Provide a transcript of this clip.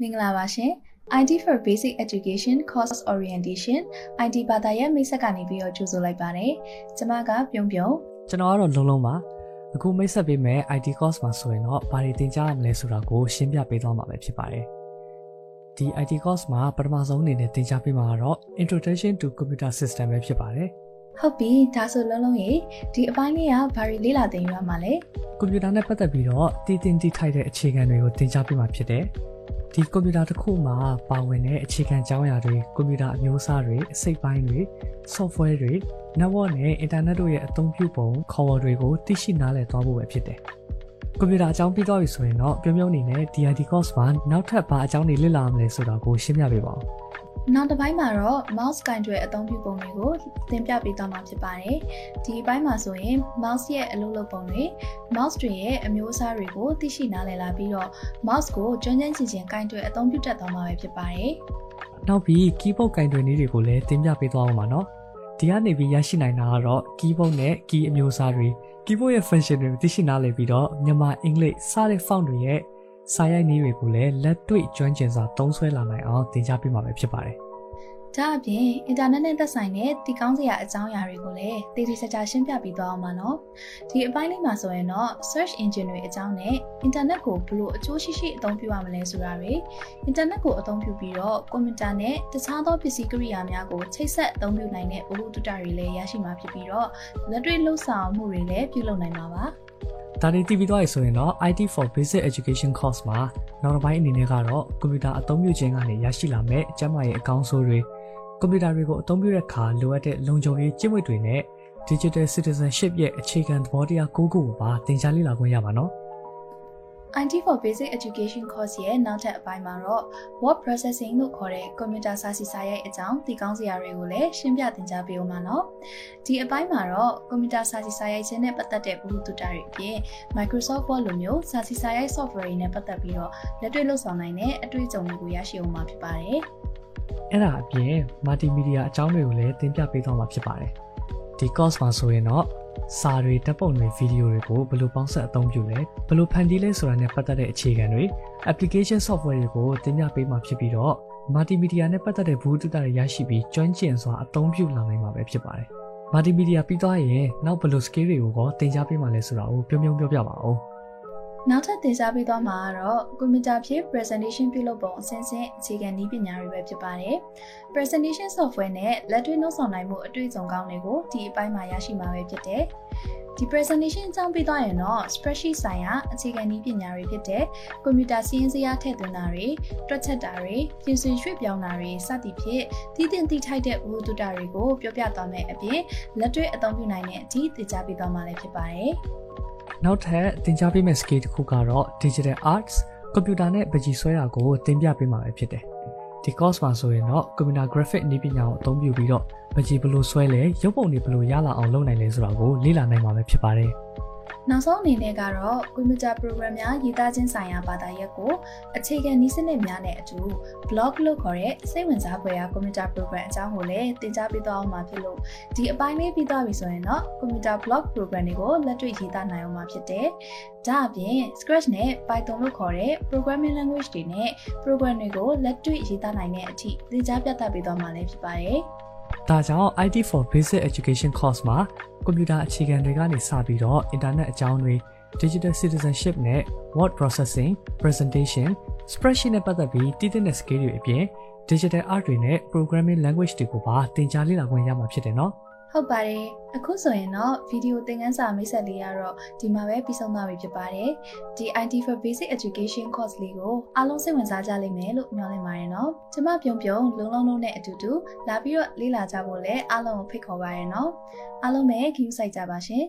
မင်္ဂလာပါရှင် IT for Basic Education Course Orientation IT ဘာသာရဲ့မိတ်ဆက်ကနေပြီးတော့ကြိုဆိုလိုက်ပါတယ်။ကျွန်မကပြုံးပြုံးကျွန်တော်ကတော့လုံးလုံးပါအခုမိတ်ဆက်ပေးမယ် IT course မှာဆိုရင်တော့ဘာတွေသင်ကြားရမလဲဆိုတာကိုရှင်းပြပေးသွားမှာပဲဖြစ်ပါတယ်ဒီ IT course မှာပထမဆုံးအနေနဲ့သင်ကြားပေးမှာကတော့ Introduction to Computer System ပဲဖြစ်ပါတယ်ဟုတ်ပြီဒါဆိုလုံးလုံးရေဒီအပိုင်းလေးကဘာတွေလေ့လာသင်ယူရမှာလဲကွန်ပျူတာနဲ့ပတ်သက်ပြီးတော့တည်တင်တည်ထိုက်တဲ့အခြေခံတွေကိုသင်ကြားပေးမှာဖြစ်တယ် ဒီကွန်ပျူတာတစ်ခုမှာပါဝင်တဲ့အခြေခံအကြောင်းအရာတွေကွန်ပျူတာအမျိုးအစားတွေအစိတ်ပိုင်းတွေ software တွေ network နဲ့ internet တို့ရဲ့အသုံးပြုပုံခေါ်ဝေါ်တွေကိုသိရှိနားလည်သွားဖို့ပဲဖြစ်တယ်ကွန်ပျူတာအကြောင်းပြီးသွားပြီဆိုရင်တော့ပြုံးပြုံးအနေနဲ့ DIT course မှာနောက်ထပ်ဘာအကြောင်းတွေလေ့လာရမလဲဆိုတာကိုရှင်းပြပေးပါဦး နောက်တစ်ပိုင်းမှာတော့ mouse ကင်တွယ်အသုံးပြုပုံတွေကိုသင်ပြပေးသွားမှာဖြစ်ပါတယ်ဒီအပိုင်းမှာဆိုရင် mouse ရဲ့အလုပ်လုပ်ပုံတွေ mouse တွေရဲ့အမျိုးအစားတွေကိုသိရှိနားလည်လာပြီးတော့ mouse ကိုကျွမ်းကျင်ချင်ချင်ကင်တွယ်အသုံးပြုတတ်သွားမှာပဲဖြစ်ပါတယ်နောက်ပြီး keyboard ကင်တွယ်နည်းတွေကိုလည်းသင်ပြပေးသွားအောင်ပါနော်ဒီကနေပြီးရရှိနိုင်တာကတော့ keyboard နဲ့ key အမျိုးအစားတွေ keyboard ရဲ့ function တွေကိုသိရှိနားလည်ပြီးတော့မြန်မာအင်္ဂလိပ်စတဲ့ font တွေရဲ့ စာရိုက်နည်းတွေကိုလည်းလက်တွေ့ကျွမ်းကျင်စွာသုံးစွဲလာနိုင်အောင်သင်ကြားပေးမှာပဲဖြစ်ပါတယ်ဒါအပြင်အင်တာနက်နဲ့သက်ဆိုင်တဲ့တည်ကောင်းစရာအကြောင်းအရာတွေကိုလည်းတည်တည်ချာချာရှင်းပြပေးသွားအောင်ပါနော်ဒီအပိုင်းလေးမှာဆိုရင်တော့ search engine တွေအကြောင်းနဲ့အင်တာနက်ကိုဘယ်လိုအကျိုးရှိရှိအသုံးပြုရမလဲဆိုတာတွေအင်တာနက်ကိုအသုံးပြုပြီးတော့ကွန်ပျူတာနဲ့တခြားသောပစ္စည်းကိရိယာများကိုချိတ်ဆက်အသုံးပြုနိုင်တဲ့ဘ ഹു တုတတွေလည်းရရှိမှာဖြစ်ပြီးတော့လက်တွေ့လှုပ်ဆောင်မှုတွေလည်းပြုလုပ်နိုင်မှာပါ ဒါတွေတည်ပြီးသွားပြီဆိုရင်တော့ IT for Basic Education course မှာနောက်တစ်ပိုင်းအနေနဲ့ကတော့ကွန်ပျူတာအသုံးပြုခြင်းကနေရရှိလာမယ့်ကျန်းမာရေးအကောင်းဆိုးတွေကွန်ပျူတာတွေကိုအသုံးပြုတဲ့အခါလိုအပ်တဲ့လုံခြုံရေးကျင့်ဝတ်တွေနဲ့ Digital Citizenship ရဲ့အခြေခံသဘောတရား၉ခုကိုပါသင်ကြားလေ့လာခွင့်ရပါနော် IT for Basic Education course ရဲ့နောက်ထပ်အပိုင်းမှာတော့ word processing လို့ခေါ်တဲ့ကွန်ပျူတာစာစီစာရိုက်အကြောင်းတည်ကောင်းစရာတွေကိုလည်းရှင်းပြသင်ကြားပေးဦးမှာနော်ဒီအပိုင်းမှာတော့ကွန်ပျူတာစာစီစာရိုက်ခြင်းနဲ့ပတ်သက်တဲ့ဘုဟုတုတတွေအပြင် Microsoft Word လိုမျိုးစာစီစာရိုက် software တွေနဲ့ပတ်သက်ပြီးတော့လက်တွေ့လုပ်ဆောင်နိုင်တဲ့အတွေ့အကြုံတွေကိုရရှိအောင်မှာဖြစ်ပါတယ်အဲ့ဒါအပြင် Multimedia အကြောင်းတွေကိုလည်းသင်ပြပေးသွားမှာဖြစ်ပါတယ်ဒီ course မှာဆိုရင်တော့ စာတွေဓာတ်ပုံတွေဗီဒီယိုတွေကိုဘယ်လိုပေါင်းစပ်အသုံးပြုလဲဘယ်လိုဖန်တီးလဲဆိုတာနဲ့ပတ်သက်တဲ့အခြေခံတွေ application software တွေကိုသင်ပြပေးမှာဖြစ်ပြီးတော့ multimedia နဲ့ပတ်သက်တဲ့ဘူးတုတတွေရရှိပြီးကျွမ်းကျင်စွာအသုံးပြုလာနိုင်မှာပဲဖြစ်ပါတယ် multimedia ပြီးသွားရင်နောက်ဘယ်လို skill တွေကိုတော့သင်ကြားပေးမှာလဲဆိုတာကိုပြုံးပြုံးပြောပြပါဦး နောက်ထပ်သင်ကြားပေးသွားမှာကတော့ကွန်ပျူတာဖြင့် presentation ပြုလုပ်ပုံအစဉ်စဉ်အခြေခံနည်းပညာတွေပဲဖြစ်ပါတယ်။ presentation software နဲ့လက်တွေ့နှုတ်ဆောင်နိုင်မှုအတွေ့အကြုံကောင်းတွေကိုဒီအပိုင်းမှာရရှိမှာပဲဖြစ်တယ်။ဒီ presentation အကြောင်းပြီးသွားရင်တော့ spreadsheet ဆိုင်ရာအခြေခံနည်းပညာတွေဖြစ်တဲ့ကွန်ပျူတာစီးရင်စရာထည့်သွင်းတာတွေတွက်ချက်တာတွေပြင်ဆင်ရွှေ့ပြောင်းတာတွေစသည်ဖြင့်တည်တင်တည်ထိုက်တဲ့ဝတ္ထုတာတွေကိုပြောပြသွားမယ်အပြင်လက်တွေ့အသုံးပြုနိုင်တဲ့အထိသင်ကြားပေးသွားမှာလည်းဖြစ်ပါတယ်။ နောက်ထပ်သင်ကြားပေးမယ့် skill တစ်ခုကတော့ digital arts ကွန်ပျူတာနဲ့ပကြီးဆွဲတာကိုသင်ပြပေးမှာပဲဖြစ်တယ်ဒီ course မှာဆိုရင်တော့ computer graphic နည်းပညာကိုအသုံးပြုပြီးတော့ပကြီးဘယ်လိုဆွဲလဲရုပ်ပုံတွေဘယ်လိုရလာအောင်လုပ်နိုင်လဲဆိုတာကိုလေ့လာနိုင်မှာပဲဖြစ်ပါတယ် နောက်ဆုံးအနေနဲ့ကတော့ကွန်ပျူတာ program များရေးသားခြင်းဆိုင်ရာဘာသာရပ်ကိုအခြေခံနည်းစနစ်များနဲ့အတူ blog လို့ခေါ်တဲ့စိတ်ဝင်စားဖွယ်ရာကွန်ပျူတာ program အကြောင်းကိုလည်းသင်ကြားပေးသွားအောင်မှာဖြစ်လို့ဒီအပိုင်းလေးပြီးသွားပြီဆိုရင်တော့ကွန်ပျူတာ blog program တွေကိုလက်တွေ့ရေးသားနိုင်အောင်မှာဖြစ်တယ်။ဒါအပြင် Scratch နဲ့ Python လို့ခေါ်တဲ့ programming language တွေနဲ့ program တွေကိုလက်တွေ့ရေးသားနိုင်တဲ့အထိသင်ကြားပြသပေးသွားမှာလည်းဖြစ်ပါတယ်။ ဒါကြောင့် IT for Basic Education course မှာကွန်ပျူတာအခြေခံတွေကနေစပြီးတော့ internet အကြောင်းတွေ digital citizenship နဲ့ word processing presentation spreadsheet နဲ့ပတ်သက်ပြီးတည်တဲ့ skill တွေအပြင် digital art တွေနဲ့ programming language တွေကိုပါသင်ကြားလေ့လာခွင့်ရမှာဖြစ်တယ်နော် ဟုတ်ပါတယ်အခုဆိုရင်တော့ဗီဒီယိုသင်ခန်းစာမိတ်ဆက်လေးကတော့ဒီမှာပဲပြီးဆုံးသွားပြီဖြစ်ပါတယ်ဒီ IT for Basic Education course လေးကိုအားလုံးစိတ်ဝင်စားကြလိမ့်မယ်လို့မျှော်လင့်ပါတယ်နော်ကျမပြုံပြုံလုံလုံလုံးနဲ့အတူတူလာပြီးတော့လေ့လာကြဖို့လည်းအားလုံးကိုဖိတ်ခေါ်ပါရနော်အားလုံးပဲ queue စိုက်ကြပါရှင်